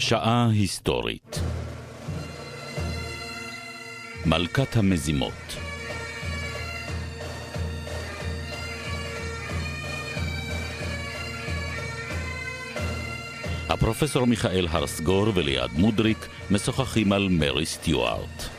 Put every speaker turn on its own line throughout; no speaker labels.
שעה היסטורית מלכת המזימות הפרופסור מיכאל הרסגור וליעד מודריק משוחחים על מרי סטיוארט.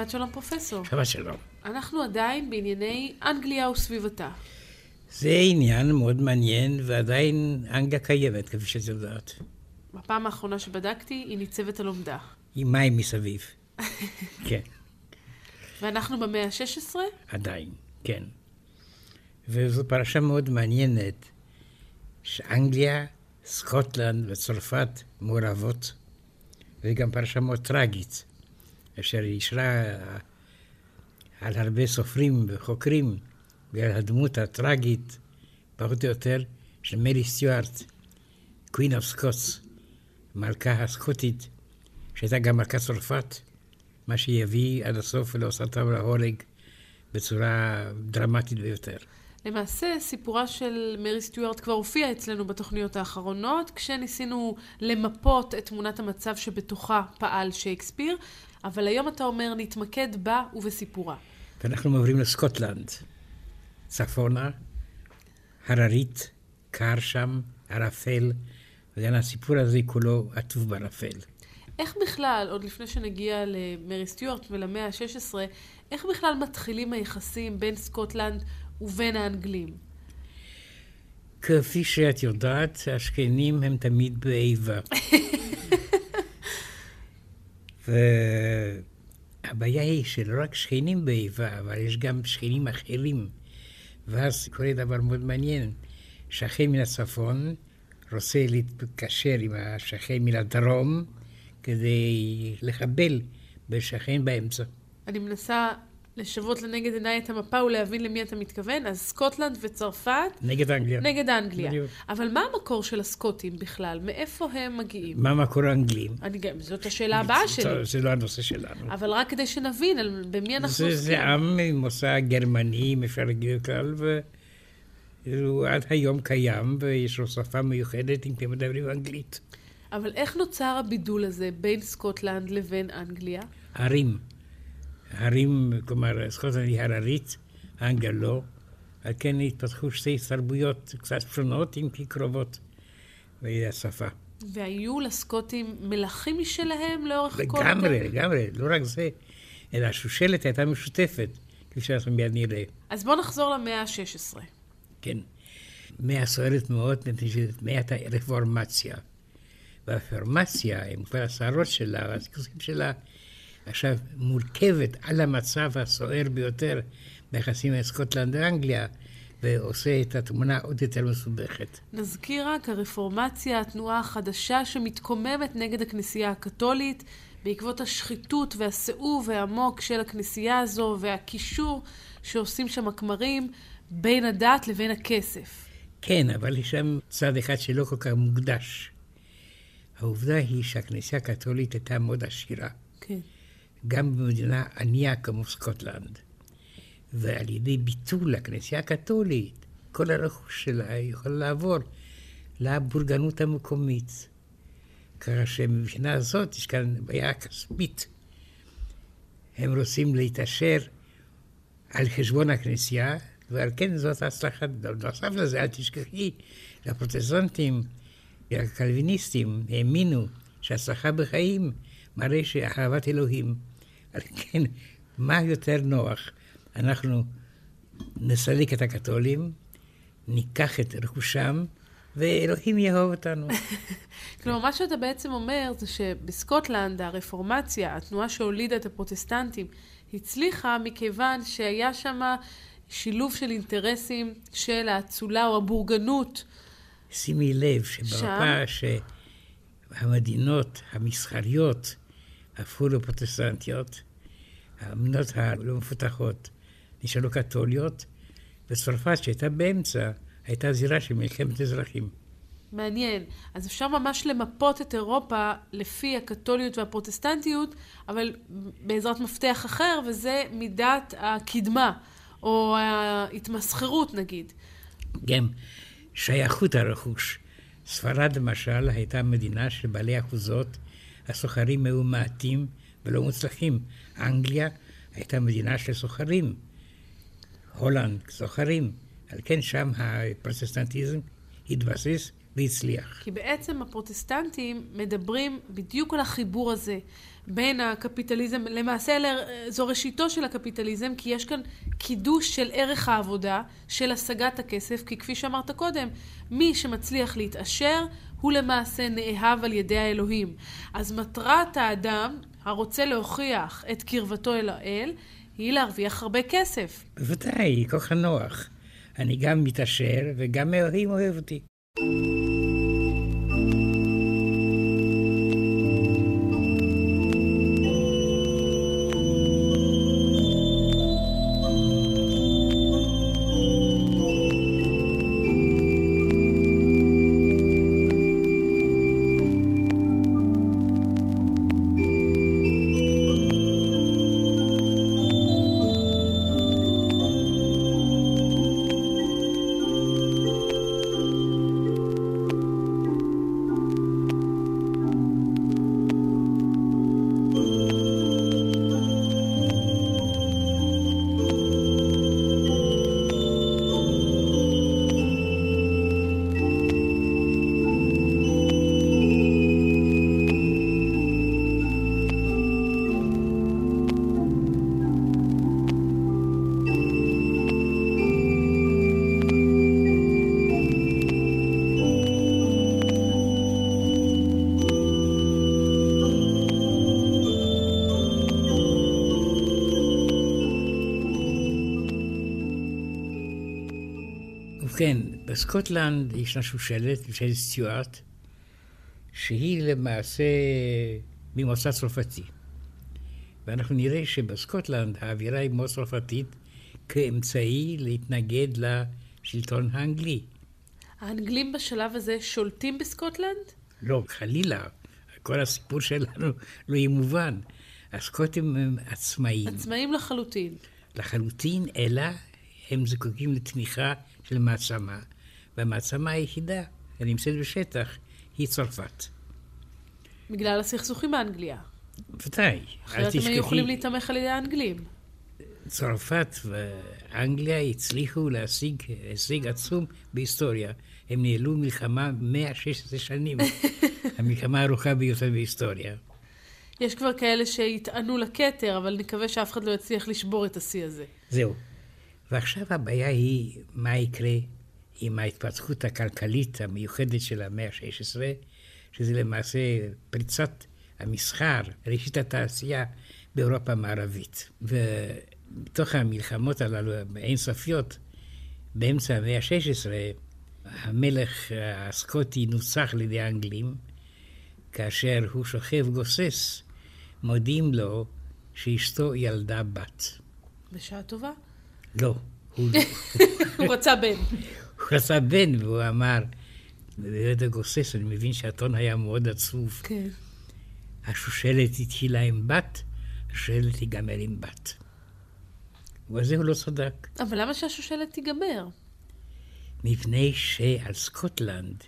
שבת שלום פרופסור.
שבת שלום.
אנחנו עדיין בענייני אנגליה וסביבתה.
זה עניין מאוד מעניין, ועדיין אנגליה קיימת, כפי שאת יודעת.
בפעם האחרונה שבדקתי, היא ניצבת על עומדה.
עם מים מסביב. כן,
ואנחנו במאה ה-16?
עדיין, כן. וזו פרשה מאוד מעניינת, שאנגליה, סקוטלנד וצרפת מעורבות, וגם פרשה מאוד טרגית, אשר אישרה על הרבה סופרים וחוקרים בגלל הדמות הטרגית, פחות או יותר, של מרי סטיוארט, Queen of Scots, מלכה הסקוטית, שהייתה גם מלכת צרפת, מה שיביא עד הסוף ולהוסרתה ולהורג בצורה דרמטית ביותר.
למעשה, סיפורה של מרי סטיוארט כבר הופיע אצלנו בתוכניות האחרונות, כשניסינו למפות את תמונת המצב שבתוכה פעל שייקספיר, אבל היום אתה אומר נתמקד בה ובסיפורה.
ואנחנו עוברים לסקוטלנד, צפונה, הררית, קר שם, ערפל, וגם הסיפור הזה כולו עטוב בערפל.
איך בכלל, עוד לפני שנגיע למרי סטיוארט ולמאה ה-16, איך בכלל מתחילים היחסים בין סקוטלנד ובין האנגלים?
כפי שאת יודעת, השכנים הם תמיד באיבה. והבעיה היא שלא רק שכנים באיבה, אבל יש גם שכנים אחרים. ואז קורה דבר מאוד מעניין, שכן מן הצפון רוצה להתקשר עם השכן מן הדרום כדי לחבל בשכן באמצע.
אני מנסה לשוות לנגד עיניי את המפה ולהבין למי אתה מתכוון. אז סקוטלנד וצרפת
נגד אנגליה.
נגד אנגליה.
בדיוק.
אבל מה המקור של הסקוטים בכלל? מאיפה הם מגיעים?
מה מקור האנגלים?
אני גם, זאת השאלה הבאה שלי.
זה לא הנושא שלנו.
אבל רק כדי שנבין על, במי אנחנו
זה,
עוסקים.
זה עם עם מוצא גרמני, אם אפשר להגיד בכלל, והוא עד היום קיים, ויש לו שפה מיוחדת אם אתם מדברים אנגלית.
אבל איך נוצר הבידול הזה בין סקוטלנד לבין אנגליה?
הרים. הרים, כלומר, סקוטלנד היא הררית, אנגליה לא. על כן התפתחו שתי תרבויות קצת שונות, אם כי קרובות, והשפה.
והיו לסקוטים מלכים משלהם לאורך כל...
לגמרי? לגמרי, לא רק זה, אלא השושלת הייתה משותפת, כפי שאנחנו מיד נראה.
אז בואו נחזור למאה ה-16.
כן. מאה סוערת מאוד, מפני מעט הרפורמציה. והרפורמציה, עם כל הסערות שלה והסיכוסים שלה, עכשיו מורכבת על המצב הסוער ביותר ביחסים בין סקוטלנד ואנגליה, ועושה את התמונה עוד יותר מסובכת.
נזכיר רק, הרפורמציה, התנועה החדשה שמתקוממת נגד הכנסייה הקתולית, בעקבות השחיתות והסיאוב העמוק של הכנסייה הזו והקישור שעושים שם הכמרים בין הדת לבין הכסף.
כן, אבל יש שם צד אחד שלא כל כך מוקדש. העובדה היא שהכנסייה הקתולית הייתה מאוד עשירה.
כן.
גם במדינה ענייה כמו סקוטלנד. ועל ידי ביטול הכנסייה הקתולית, כל הרכוש שלה יכול לעבור לבורגנות המקומית. ככה שמבחינה הזאת יש כאן בעיה כספית. הם רוצים להתעשר על חשבון הכנסייה, ועל כן זאת הצלחה. נוסף לזה, אל תשכחי, לפרוטסטנטים, הקלוויניסטים האמינו שהצלחה בחיים מראה שאהבת אלוהים. על כן, מה יותר נוח? אנחנו נסלק את הקתולים, ניקח את רכושם, ואלוהים יאהוב אותנו.
כלומר, מה שאתה בעצם אומר זה שבסקוטלנד הרפורמציה, התנועה שהולידה את הפרוטסטנטים, הצליחה מכיוון שהיה שם שילוב של אינטרסים של האצולה או הבורגנות
שימי לב שבמפה שהמדינות המסחריות הפכו לפרוטסטנטיות, המדינות הלא מפותחות נשארו קתוליות, וצרפת שהייתה באמצע, הייתה זירה של מלחמת אזרחים.
מעניין. אז אפשר ממש למפות את אירופה לפי הקתוליות והפרוטסטנטיות, אבל בעזרת מפתח אחר, וזה מידת הקדמה, או ההתמסחרות נגיד.
גם שייכות הרכוש. ספרד למשל הייתה מדינה של בעלי אחוזות, הסוחרים היו מעטים ולא מוצלחים. אנגליה הייתה מדינה של סוחרים. הולנד, סוחרים. על כן שם הפרוטסטנטיזם התבסס והצליח.
כי בעצם הפרוטסטנטים מדברים בדיוק על החיבור הזה בין הקפיטליזם, למעשה זו ראשיתו של הקפיטליזם, כי יש כאן קידוש של ערך העבודה, של השגת הכסף, כי כפי שאמרת קודם, מי שמצליח להתעשר הוא למעשה נאהב על ידי האלוהים. אז מטרת האדם הרוצה להוכיח את קרבתו אל האל, היא להרוויח הרבה כסף.
בוודאי, כוח הנוח. אני גם מתעשר וגם אלוהים אוהב אותי. ובכן, בסקוטלנד ישנה שושלת, שושלת סטיוארט, שהיא למעשה ממוצא צרפתי. ואנחנו נראה שבסקוטלנד האווירה היא מאוד צרפתית כאמצעי להתנגד לשלטון האנגלי.
האנגלים בשלב הזה שולטים בסקוטלנד?
לא, חלילה. כל הסיפור שלנו לא יהיה מובן. הסקוטים הם עצמאים.
עצמאים לחלוטין.
לחלוטין, אלא הם זקוקים לתמיכה של מעצמה, והמעצמה היחידה הנמצאת בשטח היא צרפת.
בגלל הסכסוכים באנגליה.
בוודאי.
אחרת הם היו יכולים להתמך על ידי האנגלים.
צרפת ואנגליה הצליחו להשיג הישג עצום בהיסטוריה. הם ניהלו מלחמה 116 שנים, המלחמה הארוכה ביותר בהיסטוריה.
יש כבר כאלה שיטענו לכתר, אבל נקווה שאף אחד לא יצליח לשבור את השיא הזה.
זהו. ועכשיו הבעיה היא מה יקרה עם ההתפתחות הכלכלית המיוחדת של המאה ה-16, שזה למעשה פריצת המסחר, ראשית התעשייה באירופה המערבית. ובתוך המלחמות הללו האינסופיות, באמצע המאה ה-16, המלך הסקוטי נוצח על ידי האנגלים, כאשר הוא שוכב גוסס, מודיעים לו שאשתו ילדה בת.
בשעה טובה?
לא. הוא
רצה בן.
הוא רצה בן, והוא אמר, בבית הגוסס, אני מבין שהטון היה מאוד עצוב.
כן.
השושלת התחילה עם בת, השושלת תיגמר עם בת. ובזה הוא לא צדק.
אבל למה שהשושלת תיגמר?
מפני שעל סקוטלנד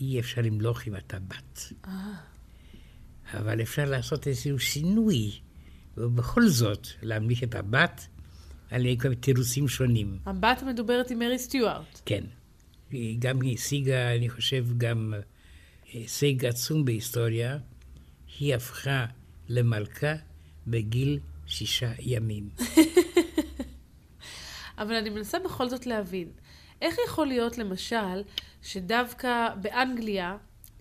אי אפשר למלוך אם אתה בת.
אה.
אבל אפשר לעשות איזשהו שינוי, ובכל זאת להמליך את הבת על כל תירוצים שונים.
הבת מדוברת עם מרי סטיוארט.
כן. היא גם השיגה, אני חושב, גם הישג עצום בהיסטוריה. היא הפכה למלכה בגיל שישה ימים.
אבל אני מנסה בכל זאת להבין, איך יכול להיות למשל שדווקא באנגליה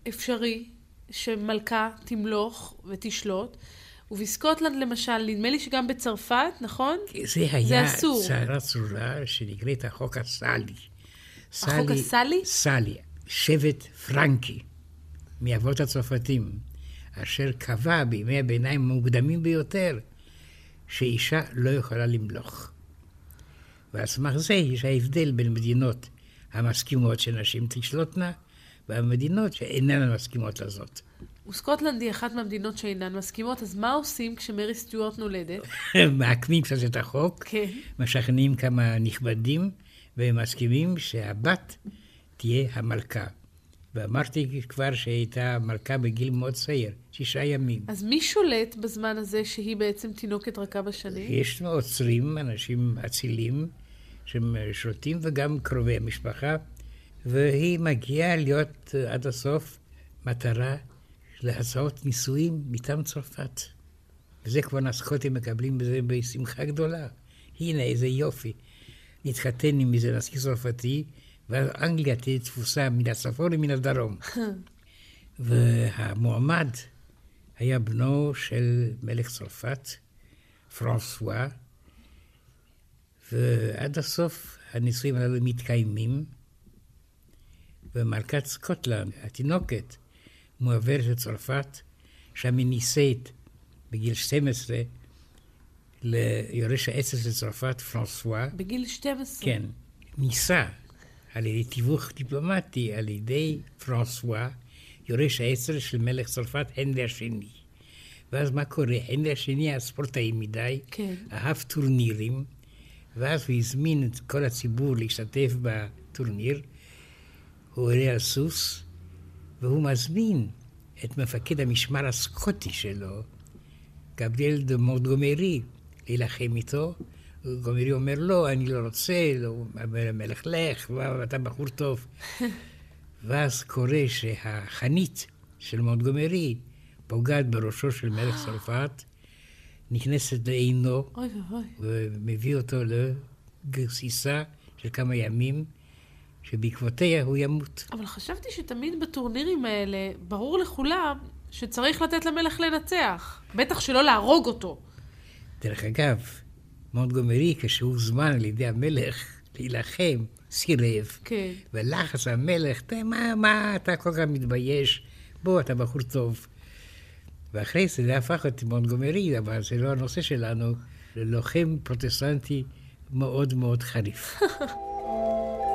אפשרי שמלכה תמלוך ותשלוט, ובסקוטלנד למשל, נדמה לי שגם בצרפת, נכון?
זה היה צרה צרורה שנקראת החוק הסאלי.
החוק הסאלי?
סאלי. שבט פרנקי, מאבות הצרפתים, אשר קבע בימי הביניים המוקדמים ביותר, שאישה לא יכולה למלוך. ועל סמך זה יש ההבדל בין מדינות המסכימות שנשים תשלוטנה, והמדינות שאינן מסכימות לזאת.
וסקוטלנד היא אחת מהמדינות שאינן מסכימות, אז מה עושים כשמרי סטיוארט נולדת?
מעקמים קצת את החוק,
כן.
משכנעים כמה נכבדים, והם מסכימים שהבת תהיה המלכה. ואמרתי כבר שהייתה מלכה בגיל מאוד צעיר, שישה ימים.
אז מי שולט בזמן הזה שהיא בעצם תינוקת רכה בשנים?
יש עוצרים, אנשים אצילים, ששולטים, וגם קרובי המשפחה, והיא מגיעה להיות אה, עד הסוף מטרה להצעות נישואים מטעם צרפת. וזה כבר הסקוטים מקבלים בזה בשמחה גדולה. הנה, איזה יופי. נתחתן עם איזה נשיא צרפתי, ואז אנגליה תהיה תפוסה מן הצפון ומן הדרום. והמועמד היה בנו של מלך צרפת, פרנסואה, ועד הסוף הנישואים הללו מתקיימים, ומלכת סקוטלנד, התינוקת, מועברת לצרפת, שם היא נישאת בגיל 12 ליורש העצר של צרפת, פרנסואה.
בגיל 12?
כן. נישא על ידי תיווך דיפלומטי על ידי פרנסואה, יורש העצר של מלך צרפת, הנרי השני. ואז מה קורה? הנרי השני היה ספורטאי מדי,
כן.
אהב טורנירים, ואז הוא הזמין את כל הציבור להשתתף בטורניר. הוא עולה על סוס, והוא מזמין את מפקד המשמר הסקוטי שלו, גבריאל דה מונטגומרי, להילחם איתו. גומרי אומר, לא, אני לא רוצה, לא, המלך, לך, ואתה בחור טוב. ואז קורה שהחנית של מונטגומרי פוגעת בראשו של מלך צרפת, נכנסת לעינו. ומביא אותו לגסיסה של כמה ימים, שבעקבותיה הוא ימות.
אבל חשבתי שתמיד בטורנירים האלה, ברור לכולם שצריך לתת למלך לנצח. בטח שלא להרוג אותו.
דרך אגב, מונטגומרי, כשהוא הוזמן על ידי המלך להילחם, סירב.
כן.
ולחץ המלך, "תה, מה, מה אתה כל כך מתבייש? בוא, אתה בחור טוב. ואחרי זה זה הפך את מונטגומרי, אבל זה לא הנושא שלנו, ללוחם פרוטסטנטי מאוד מאוד חריף.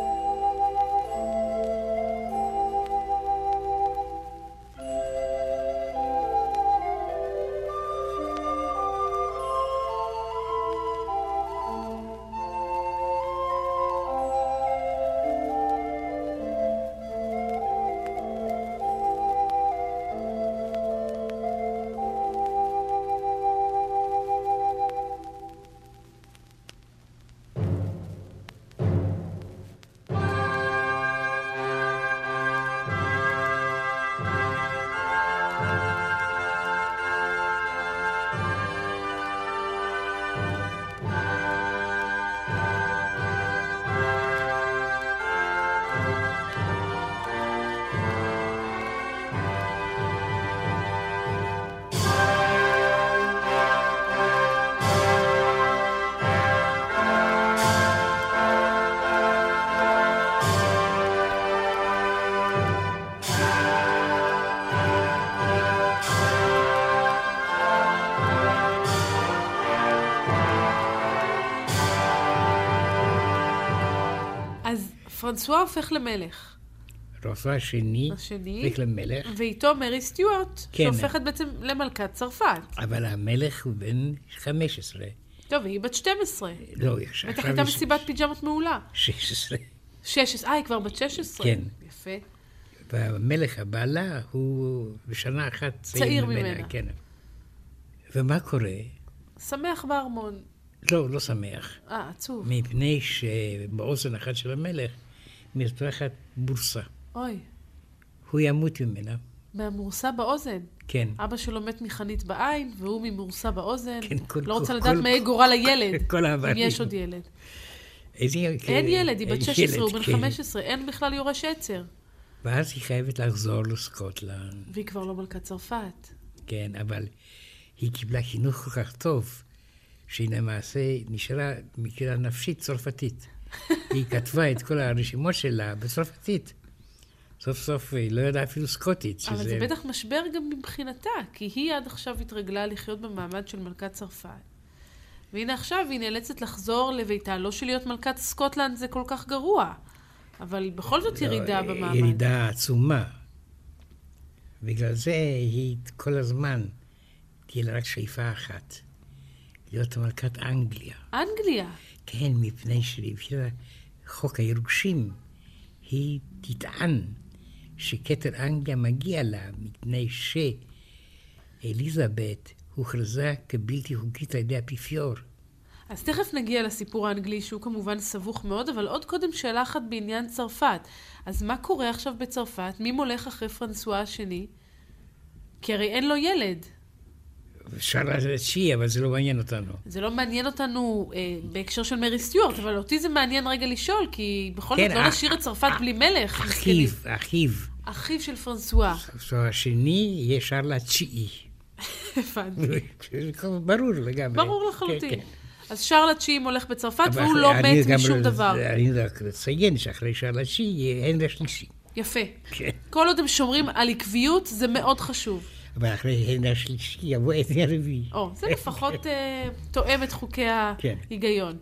פרנסואה הופך למלך.
רופא השני,
השני.
הופך למלך,
ואיתו מרי סטיוארט,
כן.
שהופכת בעצם למלכת צרפת.
אבל המלך הוא בן 15.
טוב, והיא בת 12.
לא, יש
בטח הייתה מסיבת פיג'מות מעולה.
16.
16, אה, היא כבר בת 16.
כן.
יפה.
והמלך הבעלה הוא בשנה אחת צעיר,
צעיר
ממנה.
ממנה.
כן. ומה קורה?
שמח בארמון.
לא, לא שמח.
אה, עצוב.
מפני שבאוזן אחת של המלך מתפתחת בורסה.
אוי,
הוא ימות ממנה.
מהמורסה באוזן.
כן.
אבא שלו מת מחנית בעין, והוא ממורסה באוזן.
כן, כל-
לא רוצה
כל-
לדעת מה יהיה גורל הילד.
כל
אם
האבנים.
יש עוד ילד.
איזה...
אין ילד, היא בת
אין
16, הוא בן
כן.
15, אין בכלל יורש עצר.
ואז היא חייבת לחזור לסקוטלנד.
והיא כבר לא מלכת צרפת.
כן, אבל היא קיבלה חינוך כל כך טוב, שהיא למעשה נשארה מקהילה נפשית צרפתית. היא כתבה את כל הרשימות שלה בצרפתית. סוף סוף היא לא ידעה אפילו סקוטית.
אבל זה בטח משבר גם מבחינתה, כי היא עד עכשיו התרגלה לחיות במעמד של מלכת צרפת. והנה עכשיו היא נאלצת לחזור לביתה, לא שלהיות מלכת סקוטלנד זה כל כך גרוע, אבל בכל זאת
לא,
ירידה במעמד.
ירידה עצומה. בגלל זה היא כל הזמן, תהיה לה רק שאיפה אחת, להיות מלכת אנגליה.
אנגליה?
כן, מפני שלפי חוק הירושים, היא תטען שכתר אנגליה מגיע לה, מפני שאליזבת הוכרזה כבלתי חוקית על ידי האפיפיור.
אז תכף נגיע לסיפור האנגלי, שהוא כמובן סבוך מאוד, אבל עוד קודם שאלה אחת בעניין צרפת. אז מה קורה עכשיו בצרפת? מי מולך אחרי פרנסואה השני? כי הרי אין לו ילד.
אפשר לתשיעי, אבל זה לא מעניין אותנו.
זה לא מעניין אותנו אה, בהקשר של מרי סטיוארט, אבל אותי זה מעניין רגע לשאול, כי בכל זאת כן, לא נשאיר את צרפת בלי מלך.
אחיו, אחיו.
אחיו של פרנסואה.
פרנסואה השני יהיה שרלה התשיעי.
הבנתי.
ברור לגמרי.
ברור לחלוטין. כן, כן. אז שרל התשיעי הולך בצרפת, והוא לא מת משום לא- דבר.
אני רק אציין שאחרי שרל התשיעי יהיה הנרי השלישי.
יפה. כן. כל עוד הם שומרים על עקביות, זה מאוד חשוב.
אבל אחרי הנרי השלישי יבוא הנרי הרביעי.
או, זה לפחות אה, תואם את חוקי ההיגיון.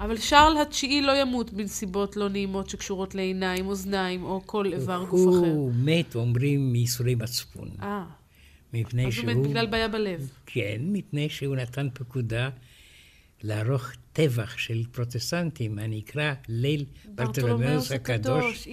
אבל שרל התשיעי לא ימות בנסיבות לא נעימות שקשורות לעיניים, אוזניים או כל איבר גוף אחר.
הוא מת, אומרים, מייסורי מצפון.
אה.
מפני
שהוא... אז הוא מת בגלל בעיה בלב.
כן, מפני שהוא נתן פקודה לערוך טבח של פרוטסטנטים, הנקרא ליל ברטולומיאוס הקדוש,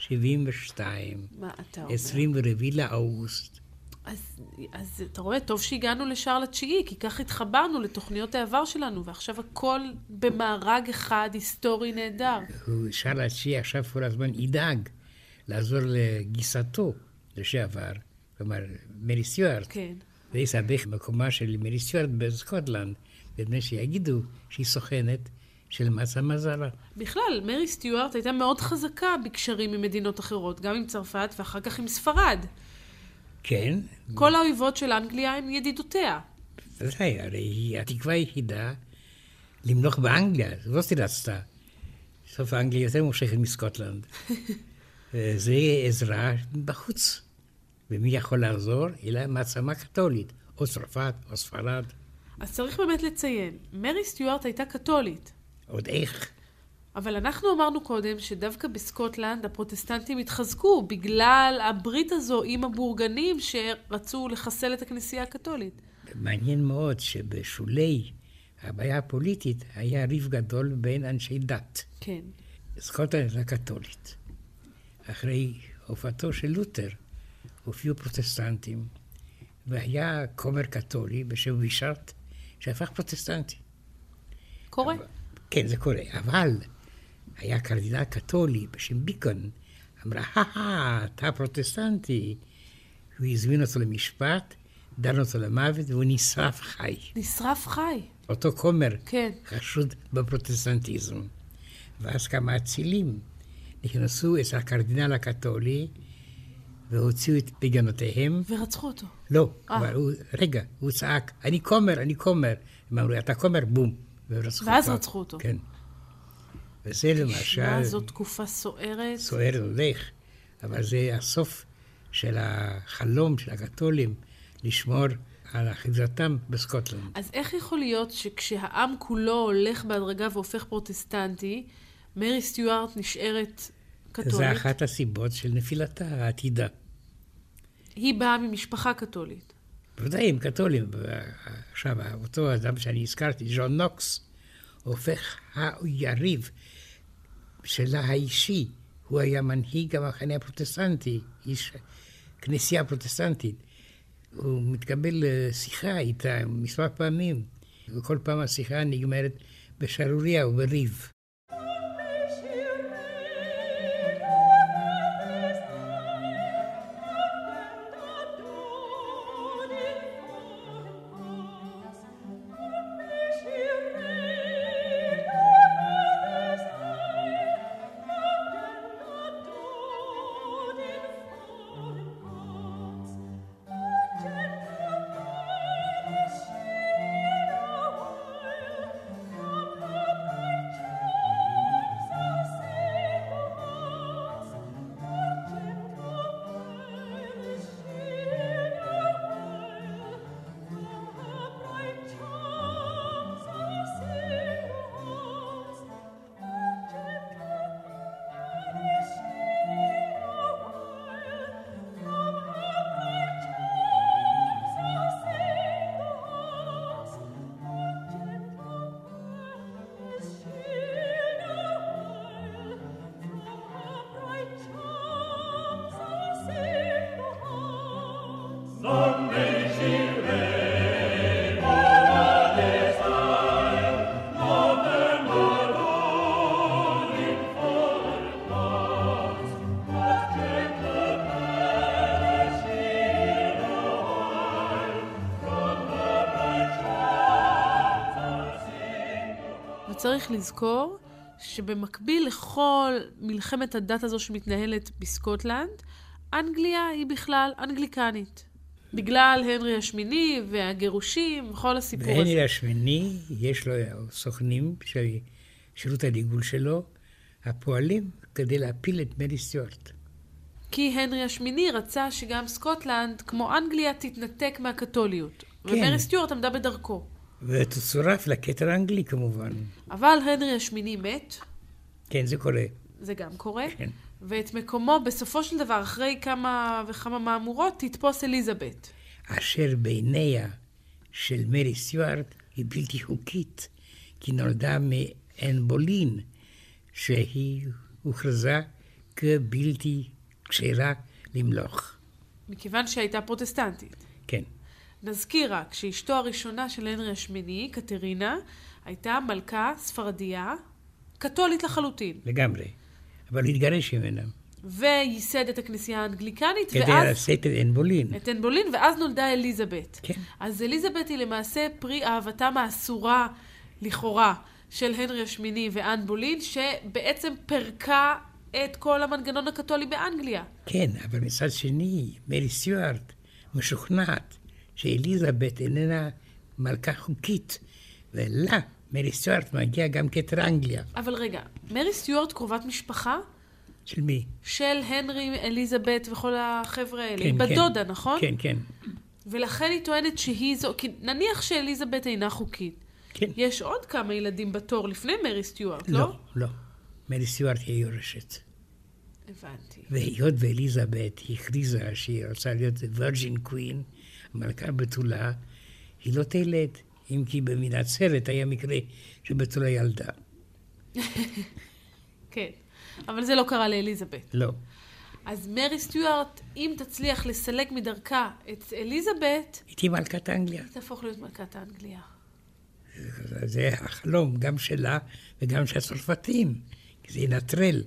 1572.
מה אתה אומר?
24 לאוגוסט.
אז, אז אתה רואה, טוב שהגענו לשער לתשיעי, כי כך התחברנו לתוכניות העבר שלנו, ועכשיו הכל במארג אחד היסטורי נהדר.
שער לתשיעי עכשיו כל הזמן ידאג לעזור לגיסתו. לשעבר, כלומר, מרי סטיוארט.
כן.
ויסבך מקומה של מרי סטיוארט בסקוטלנד, מפני שיגידו שהיא סוכנת של מעצמה זרה.
בכלל, מרי סטיוארט הייתה מאוד חזקה בקשרים עם מדינות אחרות, גם עם צרפת ואחר כך עם ספרד.
כן.
כל האויבות של אנגליה הן ידידותיה.
בוודאי, הרי היא התקווה היחידה למלוך באנגליה, זאת היא רצתה. סוף האנגליה יותר מושכת מסקוטלנד. זה עזרה בחוץ. ומי יכול לעזור? אלא מעצמה קתולית, או צרפת או ספרד.
אז צריך באמת לציין, מרי סטיוארט הייתה קתולית.
עוד איך.
אבל אנחנו אמרנו קודם שדווקא בסקוטלנד הפרוטסטנטים התחזקו בגלל הברית הזו עם הבורגנים שרצו לחסל את הכנסייה הקתולית.
מעניין מאוד שבשולי הבעיה הפוליטית היה ריב גדול בין אנשי דת.
כן.
סקוטלנד הייתה קתולית. אחרי הופעתו של לותר הופיעו פרוטסטנטים, והיה כומר קתולי בשם וישרט, שהפך פרוטסטנטי.
קורה.
אבל, כן, זה קורה, אבל היה קרדינל קתולי בשם ביטון, אמר, אה, אתה פרוטסטנטי. הוא הזמין אותו למשפט, דן אותו למוות, והוא נשרף חי.
נשרף חי.
אותו כומר
כן.
חשוד בפרוטסטנטיזם. ואז כמה אצילים נכנסו אצל הקרדינל הקתולי והוציאו את פגנותיהם.
ורצחו אותו.
לא, 아. אה. אבל הוא, רגע, הוא צעק, אני כומר, אני כומר. הם אמרו, אתה כומר, בום.
ורצחו ואז. רצחו אותו.
כן. וזה למשל...
שמע, זו תקופה סוערת.
סוערת הולך, אבל זה הסוף של החלום של הקתולים לשמור על אחיזתם בסקוטלנד.
אז איך יכול להיות שכשהעם כולו הולך בהדרגה והופך פרוטסטנטי, מרי סטיוארט נשארת קתולית.
זה אחת הסיבות של נפילתה העתידה.
היא באה ממשפחה קתולית.
בוודאי, הם קתולים. עכשיו, אותו אדם שאני הזכרתי, ג'ון נוקס, הופך היריב שלה האישי. הוא היה מנהיג המחנה הפרוטסטנטי, איש כנסייה פרוטסטנטית. הוא מתקבל לשיחה איתה מספר פעמים, וכל פעם השיחה נגמרת בשערוריה ובריב.
צריך לזכור שבמקביל לכל מלחמת הדת הזו שמתנהלת בסקוטלנד, אנגליה היא בכלל אנגליקנית. בגלל הנרי השמיני והגירושים וכל הסיפור הזה.
והנרי השמיני, יש לו סוכנים של שירות הדיגול שלו, הפועלים כדי להפיל את מרי סטיוארט.
כי הנרי השמיני רצה שגם סקוטלנד, כמו אנגליה, תתנתק מהקתוליות. כן. ומרי סטיוארט עמדה בדרכו.
ותצורף לכתר האנגלי כמובן.
אבל הנרי השמיני מת.
כן, זה קורה.
זה גם קורה. כן. ואת מקומו, בסופו של דבר, אחרי כמה וכמה מהמורות, תתפוס אליזבת.
אשר בעיניה של מרי סטיוארט היא בלתי חוקית, כי נולדה מאן בולין, שהיא הוכרזה כבלתי כשרה למלוך.
מכיוון שהייתה פרוטסטנטית.
כן.
נזכיר רק שאשתו הראשונה של הנרי השמיני, קטרינה, הייתה מלכה ספרדיה, קתולית לחלוטין.
לגמרי. אבל התגרש ממנה.
וייסד את הכנסייה האנגליקנית,
כדי ואז... כדי לשאת את אנבולין.
את אנבולין, ואז נולדה אליזבת.
כן.
אז אליזבת היא למעשה פרי אהבתם האסורה, לכאורה, של הנרי השמיני ואן בולין, שבעצם פירקה את כל המנגנון הקתולי באנגליה.
כן, אבל מצד שני, מרי סטיוארט משוכנעת שאליזבת איננה מלכה חוקית, ולה מרי סטיוארט מגיע גם כתר אנגליה.
אבל רגע, מרי סטיוארט קרובת משפחה?
של מי?
של הנרי, אליזבת וכל החבר'ה האלה. כן, היא בדודה,
כן.
נכון?
כן, כן.
ולכן היא טוענת שהיא זו, כי נניח שאליזבת אינה חוקית.
כן.
יש עוד כמה ילדים בתור לפני מרי סטיוארט, לא?
לא, לא. מרי סטיוארט היא יורשת.
הבנתי.
והיות ואליזבת הכריזה שהיא רוצה להיות וירג'ין קווין, המלכה בתולה, היא לא תלד, אם כי במנצרת היה מקרה שבתולה ילדה.
כן, אבל זה לא קרה לאליזבת.
לא.
אז מרי סטיוארט, אם תצליח לסלק מדרכה את אליזבת...
היא תהיה מלכת אנגליה.
היא תהפוך להיות מלכת אנגליה.
זה החלום, גם שלה וגם של הצרפתים, כי זה ינטרל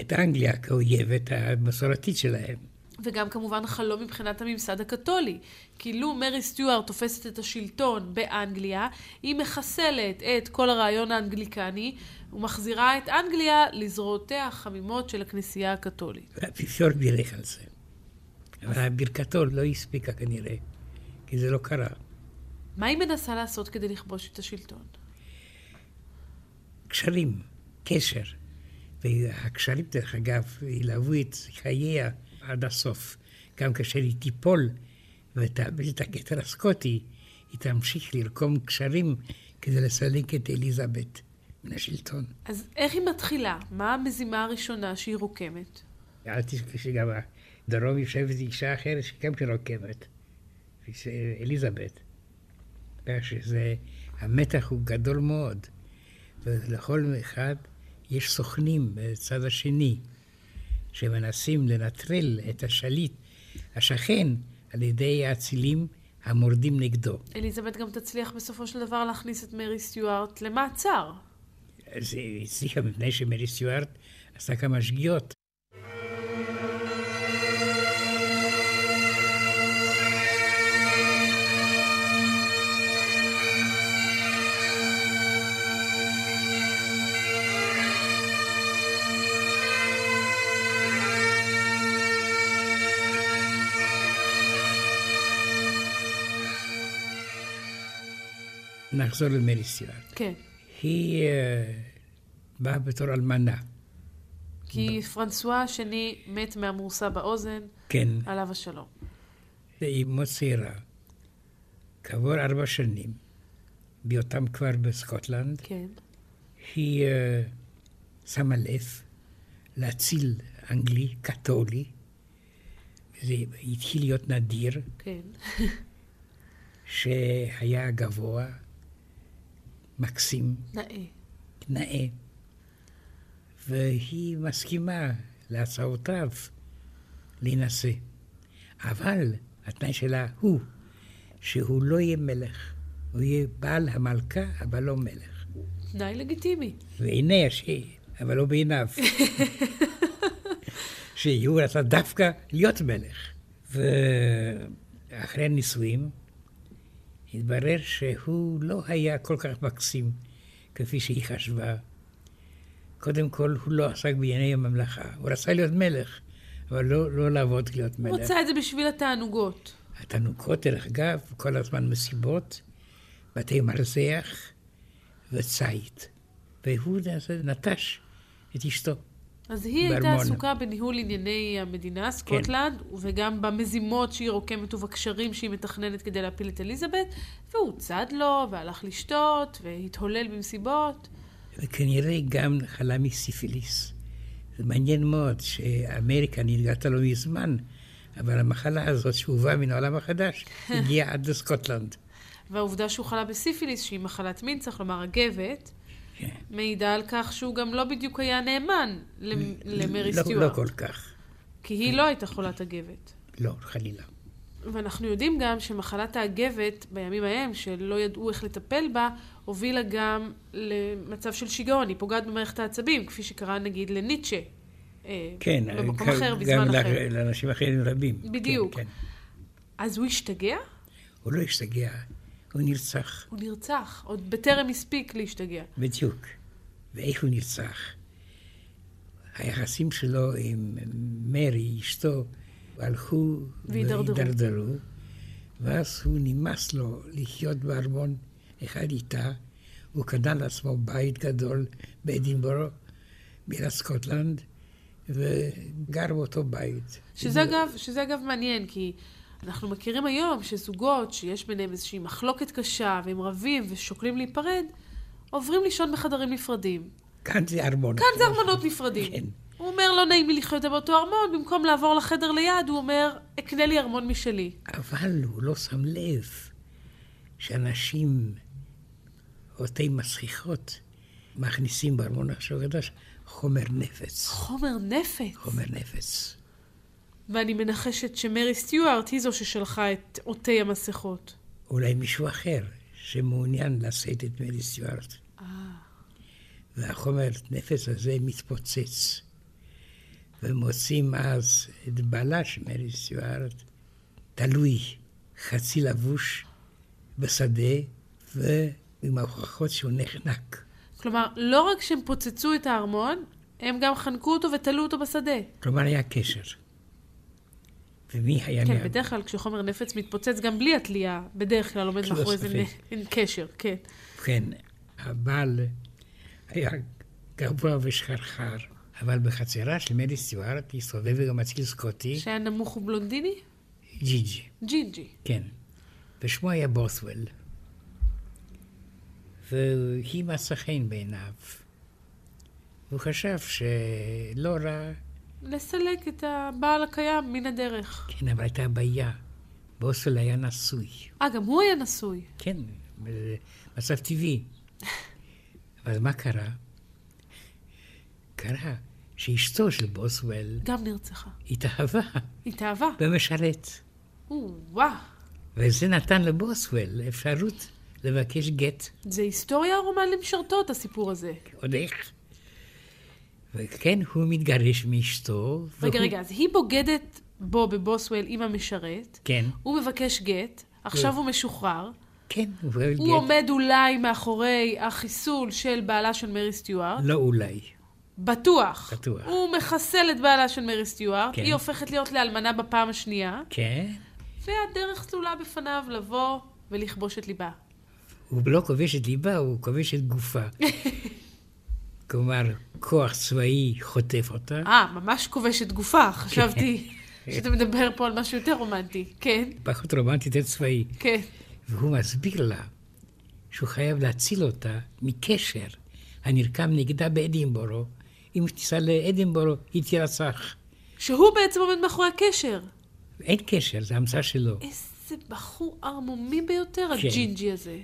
את אנגליה כאויבת המסורתית שלהם.
וגם כמובן חלום מבחינת הממסד הקתולי. כי לו מרי סטיוארט תופסת את השלטון באנגליה, היא מחסלת את כל הרעיון האנגליקני ומחזירה את אנגליה לזרועותיה החמימות של הכנסייה הקתולית.
האפיפיור בירך על זה. אבל ברכתו לא הספיקה כנראה, כי זה לא קרה.
מה היא מנסה לעשות כדי לכבוש את השלטון?
קשרים, קשר. והקשרים, דרך אגב, ילוו את חייה עד הסוף. גם כאשר היא תיפול ותאבד את הכתר הסקוטי, היא תמשיך לרקום קשרים כדי לסלק את אליזבת מן השלטון.
אז איך היא מתחילה? מה המזימה הראשונה שהיא רוקמת?
אל תזכרי שגם דרום יושבת אישה אחרת שגם כן רוקמת, אליזבת. שזה, המתח הוא גדול מאוד, ולכל אחד יש סוכנים בצד השני. שמנסים לנטרל את השליט, השכן, על ידי האצילים המורדים נגדו.
אליזבת גם תצליח בסופו של דבר להכניס את מרי סטיוארט למעצר.
זה הצליחה מפני שמרי סטיוארט עשתה כמה שגיאות. נחזור למרי סטיוארט.
כן.
היא uh, באה בתור אלמנה.
כי פרנסואה השני מת מהמורסה באוזן,
כן.
עליו השלום.
היא מאוד צעירה. כעבור ארבע שנים, בהיותם כבר בסקוטלנד,
כן.
היא uh, שמה לב להציל אנגלי, קתולי. זה התחיל להיות נדיר.
כן.
שהיה גבוה, מקסים.
נאה.
נאה. והיא מסכימה להצעותיו להינשא. אבל התנאי שלה הוא שהוא לא יהיה מלך. הוא יהיה בעל המלכה, אבל לא מלך.
תנאי לגיטימי.
ועיני השם, אבל לא בעיניו. שהוא רצה דווקא להיות מלך. ואחרי הנישואים, התברר שהוא לא היה כל כך מקסים כפי שהיא חשבה. קודם כל, הוא לא עסק בענייני הממלכה. הוא רצה להיות מלך, אבל לא, לא לעבוד להיות מלך.
הוא רצה את זה בשביל התענוגות.
התענוגות, דרך אגב, כל הזמן מסיבות, בתי מרזח וציד. והוא נטש את אשתו.
אז היא הייתה עסוקה בניהול ענייני המדינה, סקוטלנד, כן. וגם במזימות שהיא רוקמת ובקשרים שהיא מתכננת כדי להפיל את אליזבת, והוא צד לו, והלך לשתות, והתהולל במסיבות.
וכנראה גם חלה מסיפיליס. זה מעניין מאוד שאמריקה נרגעת לו מזמן, אבל המחלה הזאת שהובאה מן העולם החדש הגיעה עד לסקוטלנד.
והעובדה שהוא חלה בסיפיליס, שהיא מחלת מין, צריך לומר, הגבת, כן. מעידה על כך שהוא גם לא בדיוק היה נאמן למרי לא, סטיוארט.
לא כל כך.
כי היא לא הייתה חולת הגבת.
לא, חלילה.
ואנחנו יודעים גם שמחלת האגבת, בימים ההם, שלא ידעו איך לטפל בה, הובילה גם למצב של שיגעון. היא פוגעת במערכת העצבים, כפי שקרה נגיד לניטשה.
אה, כן, במקום אחר, בזמן אחר. גם לאנשים אחרים רבים.
בדיוק. כן, כן. אז הוא השתגע?
הוא לא השתגע. הוא נרצח.
הוא נרצח, עוד בטרם הספיק להשתגע.
בדיוק. ואיך הוא נרצח? היחסים שלו עם מרי, אשתו, הלכו והידרדרו, ואז הוא נמאס לו לחיות בארמון אחד איתה. הוא קנה לעצמו בית גדול באדינבורו, בירת סקוטלנד, וגר באותו בית.
שזה אגב, שזה אגב מעניין, כי אנחנו מכירים היום שזוגות שיש ביניהם איזושהי מחלוקת קשה, והם רבים ושוקלים להיפרד, עוברים לישון בחדרים נפרדים.
כאן זה ארמון.
כאן זה ארמונות נפרדים. כן. הוא אומר, לא נעים לי לחיות באותו ארמון, במקום לעבור לחדר ליד, הוא אומר, אקנה לי ארמון משלי.
אבל הוא לא שם לב שאנשים, אותי מסכיחות, מכניסים בארמון עכשיו חדש חומר נפץ.
חומר נפץ?
חומר נפץ.
ואני מנחשת שמרי סטיוארט היא זו ששלחה את עוטי המסכות.
אולי מישהו אחר שמעוניין לשאת את מרי סטיוארט.
אה.
והחומר נפץ הזה מתפוצץ. ומוצאים אז את בעלה של מרי סטיוארט, תלוי, חצי לבוש בשדה, ועם ההוכחות שהוא נחנק.
כלומר, לא רק שהם פוצצו את הארמון, הם גם חנקו אותו ותלו אותו בשדה.
כלומר, היה קשר. ומי היה...
כן, מה... בדרך כלל כשחומר נפץ מתפוצץ גם בלי התלייה, בדרך כלל עומד מאחורי זה אין קשר, כן.
כן, הבעל היה גבוה ושחרחר, אבל בחצרה של מדי סטיוארט הסתובב גם מציל סקוטי.
שהיה נמוך ובלונדיני?
ג'יג'י.
ג'יג'י.
כן. ושמו היה בוסוול. והיא מצא חן בעיניו. הוא חשב שלא רע
לסלק את הבעל הקיים מן הדרך.
כן, אבל הייתה בעיה. בוסל היה נשוי.
אה, גם הוא היה נשוי.
כן, מצב טבעי. אבל מה קרה? קרה שאשתו של בוסוול...
גם נרצחה.
התאהבה.
התאהבה?
במשרת.
וואו.
וזה נתן לבוסוול אפשרות לבקש גט.
זה היסטוריה או רומן למשרתות, הסיפור הזה?
עוד איך. וכן, הוא מתגרש מאשתו.
רגע, והוא... רגע, אז היא בוגדת בו בבוסוול עם המשרת.
כן.
הוא מבקש גט, עכשיו הוא משוחרר.
כן, הוא מבקש גט.
הוא עומד אולי מאחורי החיסול של בעלה של מרי סטיוארט.
לא אולי.
בטוח.
בטוח.
הוא מחסל את בעלה של מרי סטיוארט, כן. היא הופכת להיות לאלמנה בפעם השנייה.
כן.
והדרך סלולה בפניו לבוא ולכבוש את ליבה.
הוא לא כובש את ליבה, הוא כובש את גופה. כלומר, כוח צבאי חוטף אותה.
אה, ממש כובש את גופה. חשבתי כן. שאתה מדבר פה על משהו יותר רומנטי. כן.
פחות רומנטי, יותר צבאי.
כן.
והוא מסביר לה שהוא חייב להציל אותה מקשר הנרקם נגדה באדינבורו. אם תיסע לאדינבורו, היא תירצח.
שהוא בעצם עומד מאחורי הקשר.
אין קשר, זה המצאה שלו.
איזה בחור ערמומי ביותר, כן. הג'ינג'י הזה.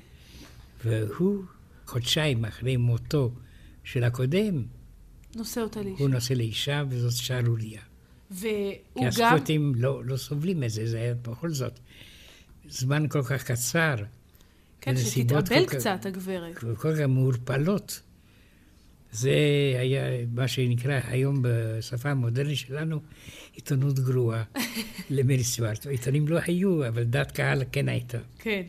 והוא, חודשיים אחרי מותו של הקודם,
נושא אותה לאישה.
הוא נושא לאישה, וזאת שערוריה.
והוא
גם... כי הסקוטים לא, לא סובלים את זה, זה היה בכל זאת זמן כל כך קצר.
כן, שתתאבל קצת, כך, הגברת.
כל כך מעורפלות. זה היה מה שנקרא היום בשפה המודרנית שלנו עיתונות גרועה למרי סטוארט. עיתונים לא היו, אבל דעת קהל כן הייתה.
כן.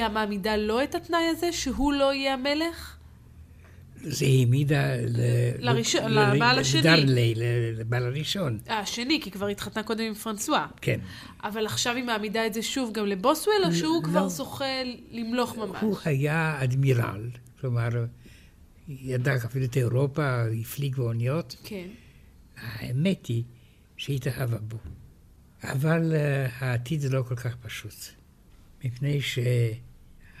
גם מעמידה לו את התנאי הזה, שהוא לא יהיה המלך?
זה העמידה
לראשון, לבעל השני.
לדרלי, לבעל הראשון.
אה, השני, כי כבר התחתנה קודם עם פרנסואה.
כן.
אבל עכשיו היא מעמידה את זה שוב גם לבוסוול, או שהוא כבר זוכה למלוך ממש?
הוא היה אדמירל, כלומר, ידע אפילו את אירופה, הפליג באוניות.
כן.
האמת היא שהיא התאהבה בו. אבל uh, העתיד לא כל כך פשוט. מפני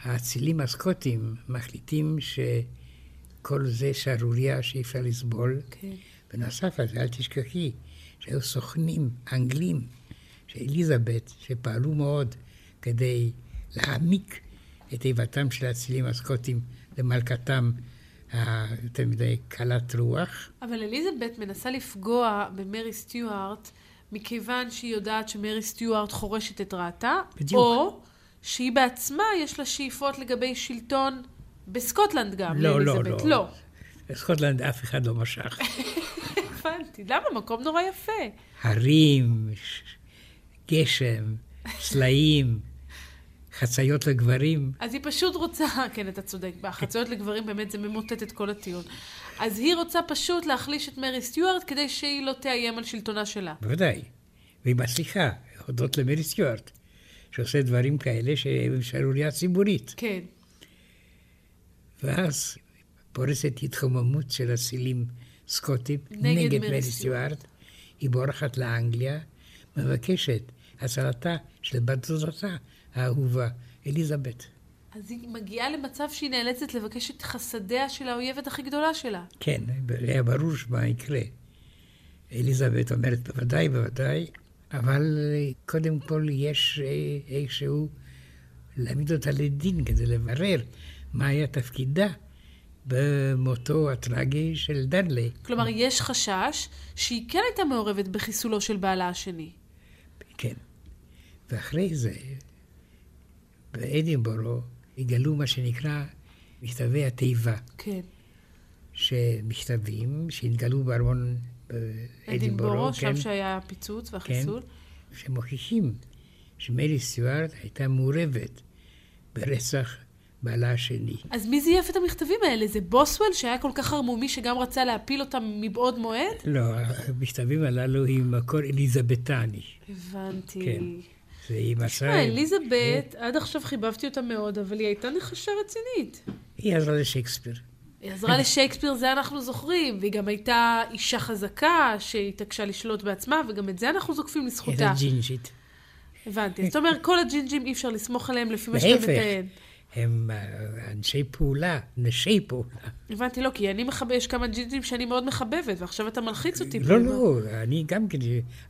שהאצילים הסקוטים מחליטים שכל זה שערורייה שאי אפשר לסבול.
כן.
בנוסף לזה, אל תשכחי שהיו סוכנים אנגלים של אליזבת, שפעלו מאוד כדי להעמיק את איבתם של האצילים הסקוטים למלכתם היותר מדי קלת רוח.
אבל אליזבת מנסה לפגוע במרי סטיוארט מכיוון שהיא יודעת שמרי סטיוארט חורשת את רעתה,
בדיוק.
או שהיא בעצמה יש לה שאיפות לגבי שלטון בסקוטלנד גם,
לא, לא,
לאליזבת.
לא.
לא.
בסקוטלנד אף אחד לא משך.
הבנתי. למה? מקום נורא יפה.
הרים, גשם, סלעים, חציות לגברים.
אז היא פשוט רוצה, כן, אתה צודק, בחצויות לגברים באמת זה ממוטט את כל הטיעון. אז היא רוצה פשוט להחליש את מרי סטיוארט כדי שהיא לא תאיים על שלטונה שלה.
בוודאי. והיא מצליחה, הודות למרי סטיוארט, שעושה דברים כאלה שהם שערורייה ציבורית.
כן.
ואז פורסת התחוממות של אצילים סקוטים
נגד
נגד
מרי סטיוארט.
היא בורחת לאנגליה, מבקשת הצלתה של בת דודתה האהובה, אליזבת.
אז היא מגיעה למצב שהיא נאלצת לבקש את חסדיה של האויבת הכי גדולה שלה.
כן, היה ברור מה יקרה. אליזבת אומרת, בוודאי, בוודאי, אבל אה, קודם כל יש אה, איכשהו להעמיד אותה לדין כדי לברר מה היה תפקידה במותו הטרגי של דנלי.
כלומר, יש חשש שהיא כן הייתה מעורבת בחיסולו של בעלה השני.
כן. ואחרי זה, באדינבורו, יגלו מה שנקרא מכתבי התיבה,
כן.
שמכתבים שהתגלו בארמון באדינבורו,
אדינבורו,
כן,
שם שהיה הפיצוץ והחיסול.
שמוכיחים שמרי סטיוארט הייתה מעורבת ברצח בעלה השני.
אז מי זייף את המכתבים האלה? זה בוסוול שהיה כל כך ערמומי שגם רצה להפיל אותם מבעוד מועד?
לא, המכתבים הללו הם מקור אליזבתני.
הבנתי.
כן. זה היא מצאה...
תשמע, אליזבת, עד עכשיו חיבבתי אותה מאוד, אבל היא הייתה נחשה רצינית.
היא עזרה לשייקספיר.
היא עזרה לשייקספיר, זה אנחנו זוכרים, והיא גם הייתה אישה חזקה שהתעקשה לשלוט בעצמה, וגם את זה אנחנו זוקפים
היא
לזכותה.
הייתה ג'ינג'ית.
הבנתי. זאת אומרת, כל הג'ינג'ים אי אפשר לסמוך עליהם לפי מה שאתה. מתאר.
הם אה, אנשי פעולה, נשי פעולה.
הבנתי, לא, כי אני מחבב, יש כמה ג'ינג'ים שאני מאוד מחבבת, ועכשיו אתה מלחיץ אותי.
לא, לא, אני גם כן,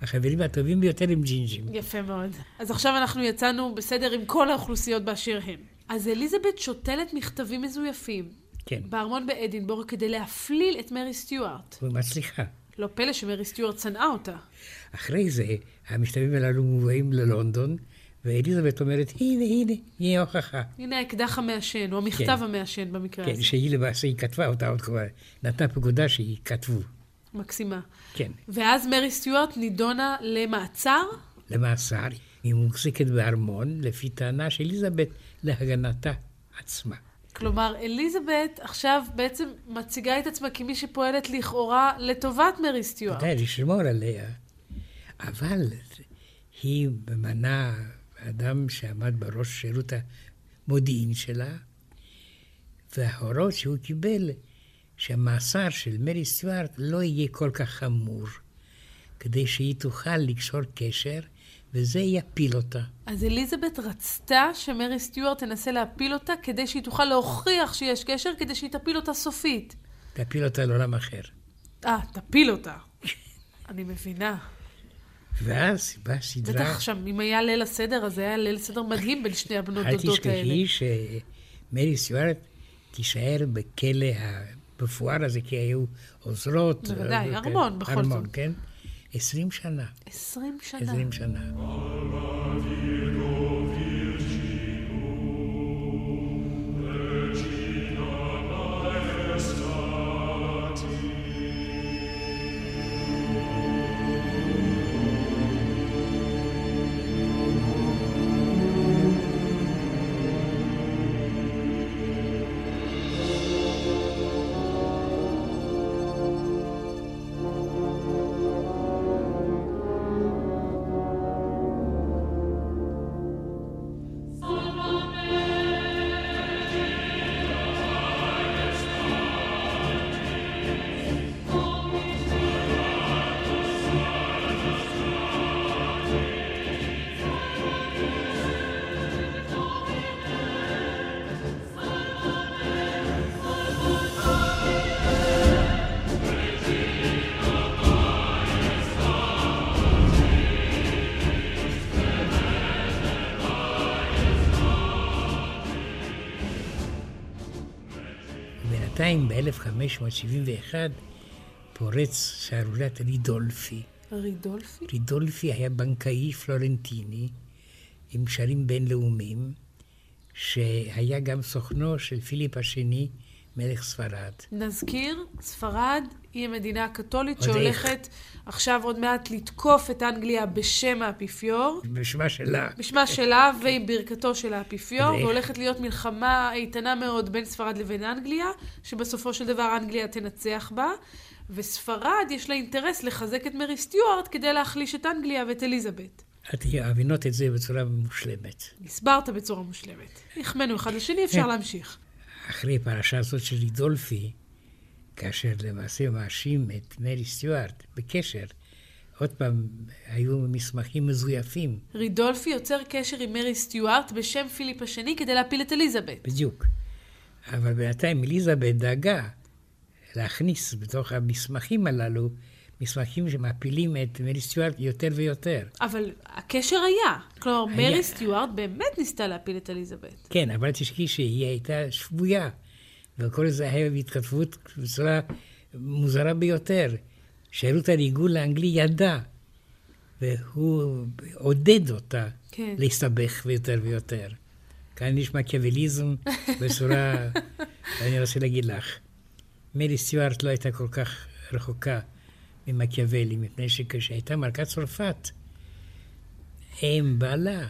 החברים הטובים ביותר הם ג'ינג'ים.
יפה מאוד. אז עכשיו אנחנו יצאנו בסדר עם כל האוכלוסיות באשר הם. אז אליזבת שותלת מכתבים מזויפים
כן,
בארמון באדינבורג כדי להפליל את מרי סטיוארט.
ומצליחה.
לא פלא שמרי סטיוארט שנאה אותה.
אחרי זה, המכתבים הללו מובאים ללונדון, ואליזבת אומרת, הנה, הנה, הנה הוכחה.
הנה האקדח המעשן, או המכתב
כן.
המעשן במקרה
כן,
הזה.
שהיא למעשה, היא כתבה אותה עוד כבר, נתנה פקודה שהיא כתבו.
מקסימה.
כן,
ואז מרי סטיוארט נידונה למעצר?
למאסר. היא מוחזקת בארמון, לפי טענה של אליזבת, להגנתה עצמה.
כלומר, אליזבת עכשיו בעצם מציגה את עצמה כמי שפועלת לכאורה לטובת מרי סטיוארט.
ודאי, לשמור עליה. אבל היא ממנה אדם שעמד בראש שירות המודיעין שלה, וההורות שהוא קיבל שהמאסר של מרי סטיוארט לא יהיה כל כך חמור, כדי שהיא תוכל לקשור קשר, וזה יפיל אותה.
אז אליזבת רצתה שמרי סטיוארט תנסה להפיל אותה כדי שהיא תוכל להוכיח שיש קשר, כדי שהיא תפיל אותה סופית.
תפיל אותה לעולם אחר.
אה, תפיל אותה. אני מבינה.
ואז באה סדרה...
בטח עכשיו, אם היה ליל הסדר, אז היה ליל סדר מדהים בין שני הבנות
אל
דודות האלה.
תשכחי שמרי סטיוארט תישאר בכלא המפואר הזה, כי היו עוזרות.
בוודאי,
אה,
ארמון, בכל
ארמון,
זאת.
כן? עשרים שנה.
עשרים שנה.
עשרים שנה. בינתיים, ב-1571, פורץ שערוריית רידולפי.
רידולפי?
רידולפי היה בנקאי פלורנטיני עם קשרים בינלאומיים, שהיה גם סוכנו של פיליפ השני, מלך ספרד.
נזכיר, ספרד היא המדינה הקתולית
עוד איך.
שהולכת עכשיו עוד מעט לתקוף את אנגליה בשם האפיפיור.
בשמה שלה.
בשמה שלה ועם ברכתו של האפיפיור? והולכת להיות מלחמה איתנה מאוד בין ספרד לבין אנגליה, שבסופו של דבר אנגליה תנצח בה, וספרד יש לה אינטרס לחזק את מרי סטיוארט כדי להחליש את אנגליה ואת אליזבת.
את מבינות את זה בצורה מושלמת.
הסברת בצורה מושלמת. החמאנו אחד לשני, אפשר
כן.
להמשיך.
אחרי פרשה הזאת של רידולפי, כאשר למעשה מאשים את מרי סטיוארט בקשר, עוד פעם, היו מסמכים מזויפים,
רידולפי יוצר קשר עם מרי סטיוארט בשם פיליפ השני כדי להפיל את אליזבת.
בדיוק. אבל בינתיים אליזבת דאגה להכניס בתוך המסמכים הללו מסמכים שמפילים את מרי סטיוארט יותר ויותר.
אבל הקשר היה. כלומר,
היה.
מרי סטיוארט באמת ניסתה להפיל את אליזבת.
כן, אבל תשכחי שהיא הייתה שבויה, וכל זה היה בהתכתבות בצורה מוזרה ביותר. שירות הריגול האנגלי ידע, והוא עודד אותה
כן.
להסתבך ויותר ויותר. כאן יש מקיאווליזם בצורה, אני רוצה להגיד לך, מרי סטיוארט לא הייתה כל כך רחוקה ממקיאוולי, מפני שכשהייתה מלכת צרפת, אם בעלה,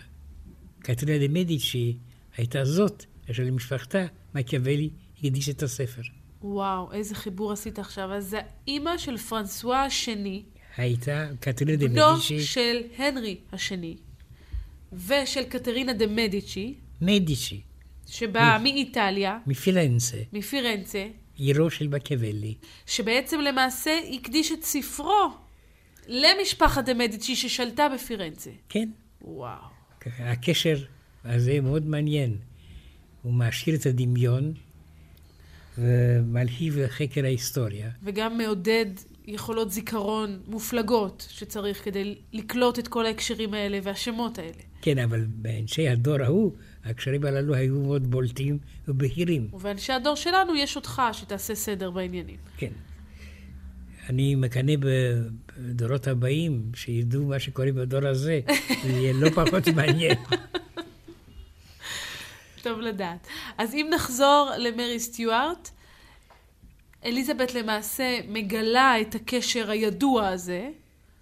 קטרינה דה מדיצ'י, הייתה זאת אשר למשפחתה מקיאוולי הקדיש את הספר.
וואו, איזה חיבור עשית עכשיו. אז האימא של פרנסואה השני,
הייתה קטרינה דה
בנו
מדיצ'י,
של הנרי השני, ושל קטרינה דה מדיצ'י,
מדיצ'י,
שבאה מאיטליה,
מפילנצה,
מפירנצה,
עירו של מקיאוולי.
שבעצם למעשה הקדיש את ספרו למשפחת דה מדיצ'י ששלטה בפירנצה.
כן,
וואו.
הקשר הזה מאוד מעניין. הוא מעשיר את הדמיון ומלהיב לחקר ההיסטוריה.
וגם מעודד יכולות זיכרון מופלגות שצריך כדי לקלוט את כל ההקשרים האלה והשמות האלה.
כן, אבל באנשי הדור ההוא, הקשרים הללו היו מאוד בולטים ובהירים.
ובאנשי הדור שלנו יש אותך שתעשה סדר בעניינים.
כן. אני מקנא בדורות הבאים, שידעו מה שקורה בדור הזה, זה יהיה לא פחות מעניין.
טוב לדעת. אז אם נחזור למרי סטיוארט, אליזבת למעשה מגלה את הקשר הידוע הזה,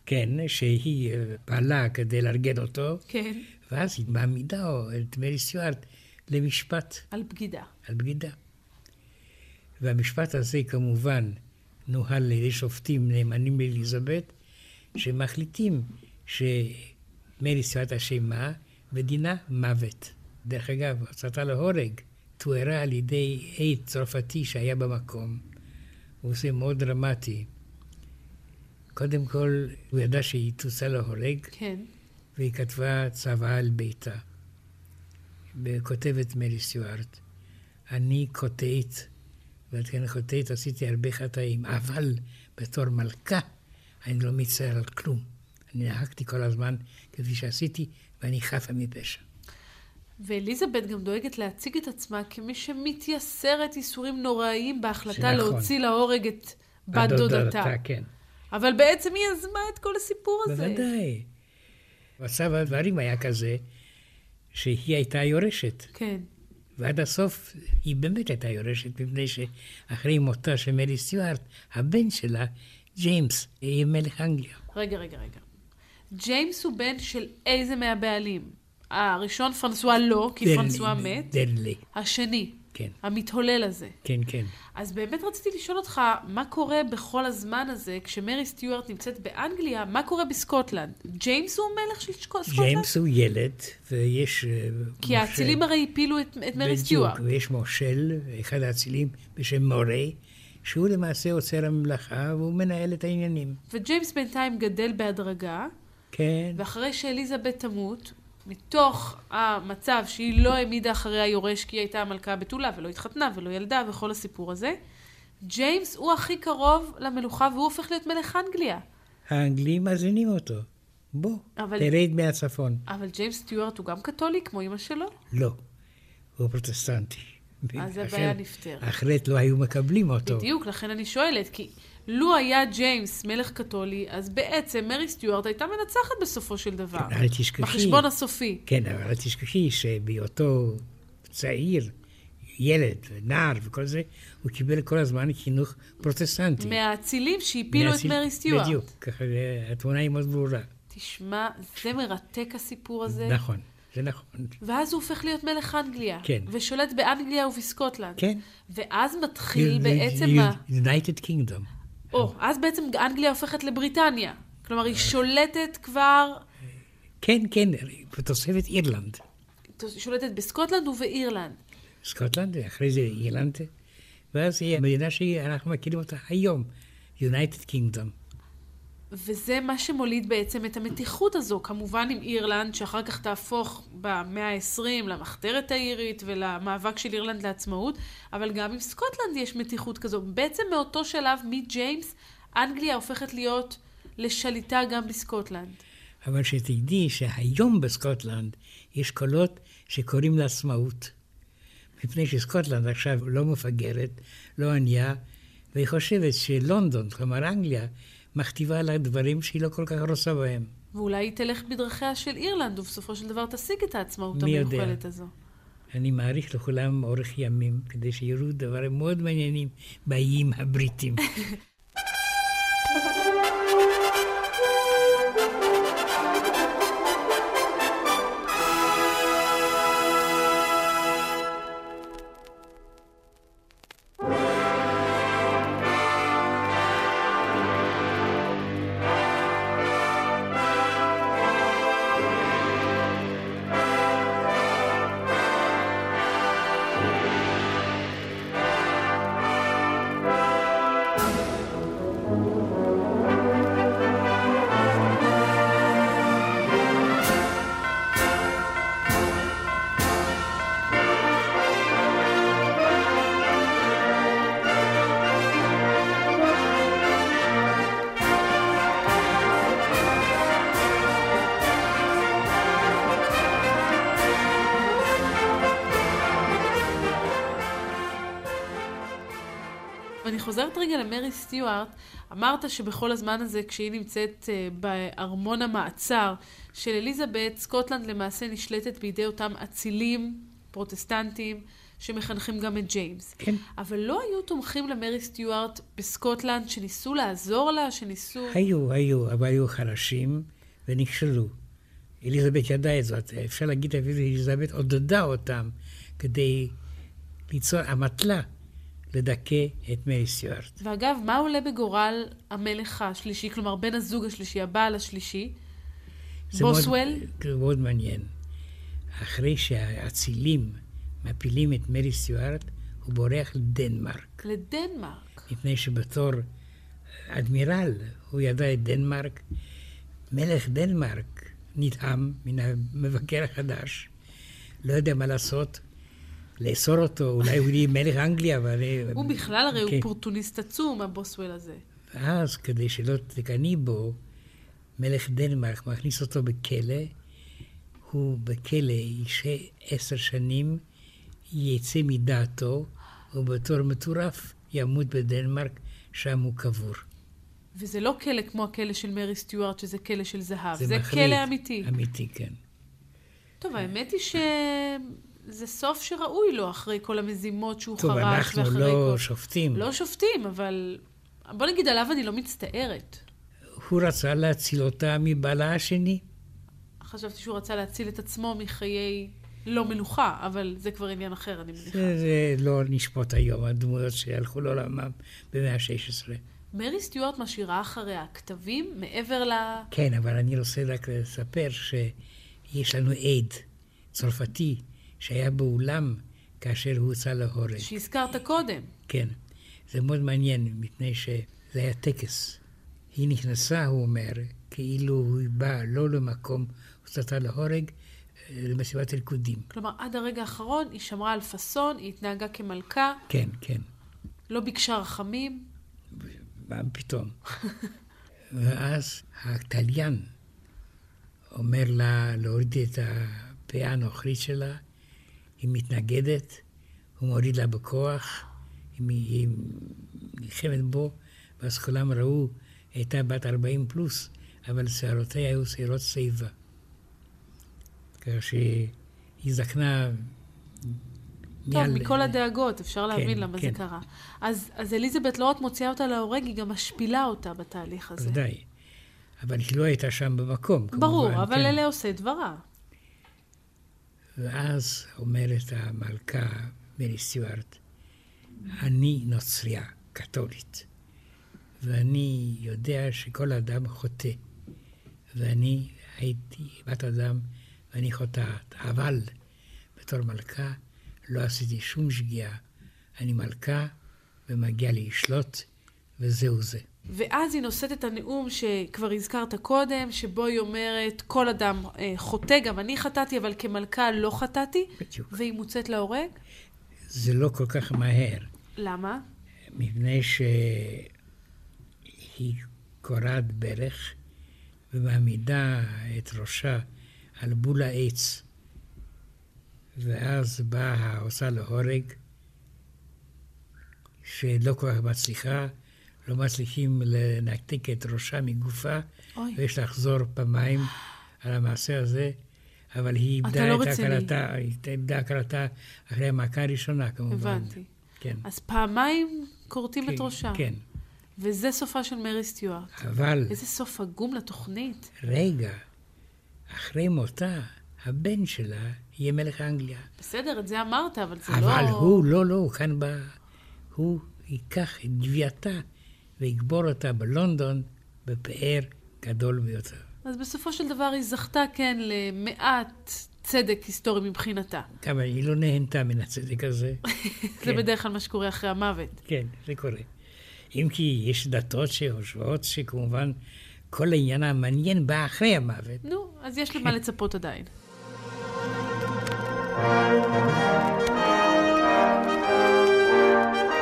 כן, שהיא אה, פעלה כדי לארגן אותו,
כן,
ואז היא מעמידה את מרי סטיוארט למשפט
על בגידה.
על בגידה. והמשפט הזה כמובן נוהל על ידי שופטים נאמנים לאליזבת, שמחליטים שמרי סטיוארט אשמה ודינה מוות. דרך אגב, הוצאתה להורג תוארה על ידי עד צרפתי שהיה במקום. וזה מאוד דרמטי. קודם כל, הוא ידע שהיא תוצא להורג,
כן.
והיא כתבה צוואה על ביתה. וכותבת מרי סטיוארט, אני חוטאת, ואת כן חוטאת, עשיתי הרבה חטאים, אבל בתור מלכה אני לא מצטער על כלום. אני נהגתי כל הזמן כפי שעשיתי, ואני חפה מפשע.
ואליזבת גם דואגת להציג את עצמה כמי שמתייסרת ייסורים נוראיים בהחלטה
שנכון.
להוציא להורג את בת דודתה.
כן.
אבל בעצם היא יזמה את כל הסיפור הזה.
בוודאי. מצב הדברים היה כזה שהיא הייתה היורשת.
כן.
ועד הסוף היא באמת הייתה יורשת, מפני שאחרי מותה של מרי סטיוארט, הבן שלה, ג'יימס, יהיה מלך אנגליה.
רגע, רגע, רגע. ג'יימס הוא בן של איזה מהבעלים? הראשון פרנסואה לא, כי פרנסואה מת.
דרלי,
השני,
כן,
המתהולל הזה.
כן, כן.
אז באמת רציתי לשאול אותך, מה קורה בכל הזמן הזה, כשמרי סטיוארט נמצאת באנגליה, מה קורה בסקוטלנד? ג'יימס הוא מלך של סקוטלנד?
ג'יימס הוא ילד, ויש... אה,
כי
מושל-
האצילים הרי הפילו את, את מרי
בדיוק,
סטיוארט.
ויש מושל, אחד האצילים בשם מורי, שהוא למעשה עוצר הממלכה והוא מנהל את העניינים.
וג'יימס בינתיים גדל בהדרגה,
כן,
ואחרי שאליזבת תמות, מתוך המצב שהיא לא העמידה אחרי היורש כי היא הייתה המלכה הבתולה ולא התחתנה ולא ילדה וכל הסיפור הזה, ג'יימס הוא הכי קרוב למלוכה והוא הופך להיות מלך אנגליה.
האנגלים מאזינים אותו. בוא,
אבל-
תרד מהצפון.
אבל ג'יימס סטיוארט הוא גם קתולי כמו אמא שלו?
לא, הוא פרוטסטנטי.
אז הבעיה נפתרת.
אחרת לא היו מקבלים אותו.
בדיוק, לכן אני שואלת, כי לו היה ג'יימס מלך קתולי, אז בעצם מרי סטיוארט הייתה מנצחת בסופו של דבר.
כן, אל תשכחי.
בחשבון הסופי.
כן, אבל אל תשכחי שבהיותו צעיר, ילד, נער וכל זה, הוא קיבל כל הזמן חינוך פרוטסטנטי.
מהאצילים שהפילו את מרי סטיוארט.
בדיוק, ככה התמונה היא מאוד ברורה.
תשמע, זה מרתק הסיפור הזה.
נכון, זה נכון.
ואז הוא הופך להיות מלך אנגליה.
כן.
ושולט באנגליה ובסקוטלנד.
כן.
ואז מתחיל בעצם ה...
United Kingdom.
או, אז בעצם אנגליה הופכת לבריטניה. כלומר, היא שולטת כבר...
כן, כן, בתוספת אירלנד.
שולטת בסקוטלנד ובאירלנד.
סקוטלנד, אחרי זה אירלנד, ואז היא המדינה שאנחנו מכירים אותה היום, United Kingdom.
וזה מה שמוליד בעצם את המתיחות הזו, כמובן עם אירלנד, שאחר כך תהפוך במאה ה-20 למחתרת האירית ולמאבק של אירלנד לעצמאות, אבל גם עם סקוטלנד יש מתיחות כזו. בעצם מאותו שלב, מג'יימס, אנגליה הופכת להיות לשליטה גם בסקוטלנד.
אבל שתדעי שהיום בסקוטלנד יש קולות שקוראים לעצמאות. מפני שסקוטלנד עכשיו לא מפגרת, לא ענייה, והיא חושבת שלונדון, כלומר אנגליה, מכתיבה לה דברים שהיא לא כל כך רוצה בהם.
ואולי היא תלך בדרכיה של אירלנד, ובסופו של דבר תשיג את העצמאות המיוחלת הזו.
אני מעריך לכולם אורך ימים, כדי שיראו דברים מאוד מעניינים באיים הבריטים.
חוזרת רגע למרי סטיוארט, אמרת שבכל הזמן הזה, כשהיא נמצאת uh, בארמון המעצר של אליזבת, סקוטלנד למעשה נשלטת בידי אותם אצילים פרוטסטנטים שמחנכים גם את ג'יימס.
כן.
אבל לא היו תומכים למרי סטיוארט בסקוטלנד שניסו לעזור לה, שניסו...
היו, היו, אבל היו חלשים ונכשלו. אליזבת ידעה את זאת. אפשר להגיד אפילו שאליזבת עודדה אותם כדי ליצור אמתלה. לדכא את מרי סטיוארט.
ואגב, מה עולה בגורל המלך השלישי, כלומר בן הזוג השלישי, הבעל השלישי? בוסוול?
זה מאוד מעניין. אחרי שהאצילים מפילים את מרי סטיוארט, הוא בורח לדנמרק.
לדנמרק?
מפני שבתור אדמירל הוא ידע את דנמרק. מלך דנמרק נדהם מן המבקר החדש, לא יודע מה לעשות, לאסור אותו, אולי הוא יהיה מלך אנגליה, אבל...
הוא בכלל הרי הוא אופורטוניסט עצום, הבוסוול הזה.
ואז, כדי שלא תקנאי בו, מלך דנמרק מכניס אותו בכלא, הוא בכלא ישהה עשר שנים, יצא מדעתו, ובתור מטורף ימות בדנמרק, שם הוא קבור.
וזה לא כלא כמו הכלא של מרי סטיוארט, שזה כלא של זהב. זה, זה
מחריד,
כלא אמיתי.
אמיתי, כן.
טוב, האמת היא ש... זה סוף שראוי לו אחרי כל המזימות שהוא
טוב,
חרש.
טוב, אנחנו לא
כל...
שופטים.
לא שופטים, אבל בוא נגיד עליו אני לא מצטערת.
הוא רצה להציל אותה מבעלה השני.
חשבתי שהוא רצה להציל את עצמו מחיי לא מנוחה, אבל זה כבר עניין אחר, אני מניחה.
זה, זה לא נשפוט היום, הדמויות שהלכו לעולמם במאה ה-16.
מרי סטיוארט משאירה אחריה כתבים מעבר ל...
כן, אבל אני רוצה רק לספר שיש לנו עד צרפתי שהיה באולם כאשר הוא הוצא להורג.
שהזכרת קודם.
כן. זה מאוד מעניין, מפני שזה היה טקס. היא נכנסה, הוא אומר, כאילו הוא בא לא למקום הוצאתה להורג, למסיבת ריקודים.
כלומר, עד הרגע האחרון היא שמרה על פאסון, היא התנהגה כמלכה.
כן, כן.
לא ביקשה רחמים.
מה פתאום? ואז התליין אומר לה להוריד את הפאה הנוכרית שלה, היא מתנגדת, הוא מוריד לה בכוח, היא נלחמת בו, ואז כולם ראו, הייתה בת 40 פלוס, אבל שערותיה היו שערות שיבה. כך שהיא זקנה
טוב, מכל הדאגות, אפשר להבין כן, למה כן. זה קרה. אז, אז אליזבת לא רק מוציאה אותה להורג, היא גם משפילה אותה בתהליך הזה.
ודאי. אבל היא לא הייתה שם במקום,
כמובן. ברור, אבל כן. אלה עושה דברה.
ואז אומרת המלכה מרי סטיוארט, אני נוצריה, קתולית, ואני יודע שכל אדם חוטא, ואני הייתי בת אדם ואני חוטאת, אבל בתור מלכה לא עשיתי שום שגיאה. אני מלכה ומגיע לי לשלוט, וזהו זה.
ואז היא נושאת את הנאום שכבר הזכרת קודם, שבו היא אומרת, כל אדם אה, חוטא, גם אני חטאתי, אבל כמלכה לא חטאתי.
בדיוק.
והיא מוצאת להורג?
זה לא כל כך מהר.
למה?
מפני שהיא קורעת ברך ומעמידה את ראשה על בול העץ. ואז באה ההוצאה להורג, שלא כל כך מצליחה, לא מצליחים לנתק את ראשה מגופה, אוי. ויש לחזור פעמיים על המעשה הזה, אבל היא איבדה
לא
את הכרתה, היא איבדה הכרתה אחרי המכה הראשונה, כמובן.
הבנתי. כן. אז פעמיים כורתים
כן,
את ראשה.
כן.
וזה סופה של מרי סטיוארט.
אבל...
איזה סוף עגום לתוכנית.
רגע, אחרי מותה, הבן שלה יהיה מלך אנגליה.
בסדר, את זה אמרת, אבל זה
אבל
לא...
אבל הוא, לא, לא, הוא כאן בא... הוא ייקח את גווייתה ויקבור אותה בלונדון בפאר גדול ביותר.
אז בסופו של דבר היא זכתה, כן, למעט צדק היסטורי מבחינתה.
אבל היא לא נהנתה מן הצדק הזה.
זה כן. בדרך כלל מה שקורה אחרי המוות.
כן, זה קורה. אם כי יש דתות שחושבות שכמובן כל העניין המעניין בא אחרי המוות.
נו, אז יש למה לצפות עדיין.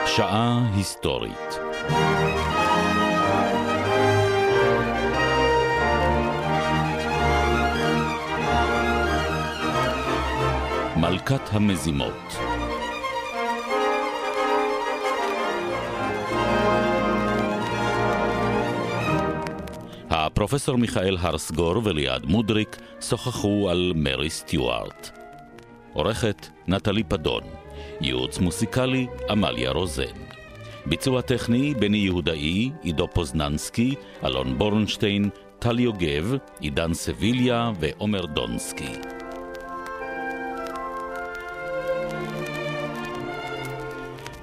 שעה היסטורית מלכת המזימות הפרופסור מיכאל הרסגור וליעד מודריק שוחחו על מרי סטיוארט. עורכת נטלי פדון, ייעוץ מוסיקלי עמליה רוזן. ביצוע טכני בני יהודאי, עידו פוזננסקי, אלון בורנשטיין, טל יוגב, עידן סביליה ועומר דונסקי.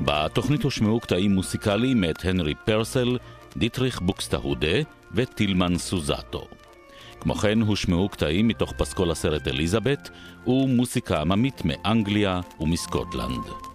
בתוכנית הושמעו קטעים מוסיקליים מאת הנרי פרסל, דיטריך בוקסטהודה וטילמן סוזטו. כמו כן הושמעו קטעים מתוך פסקול הסרט אליזבת ומוסיקה עממית מאנגליה ומסקוטלנד.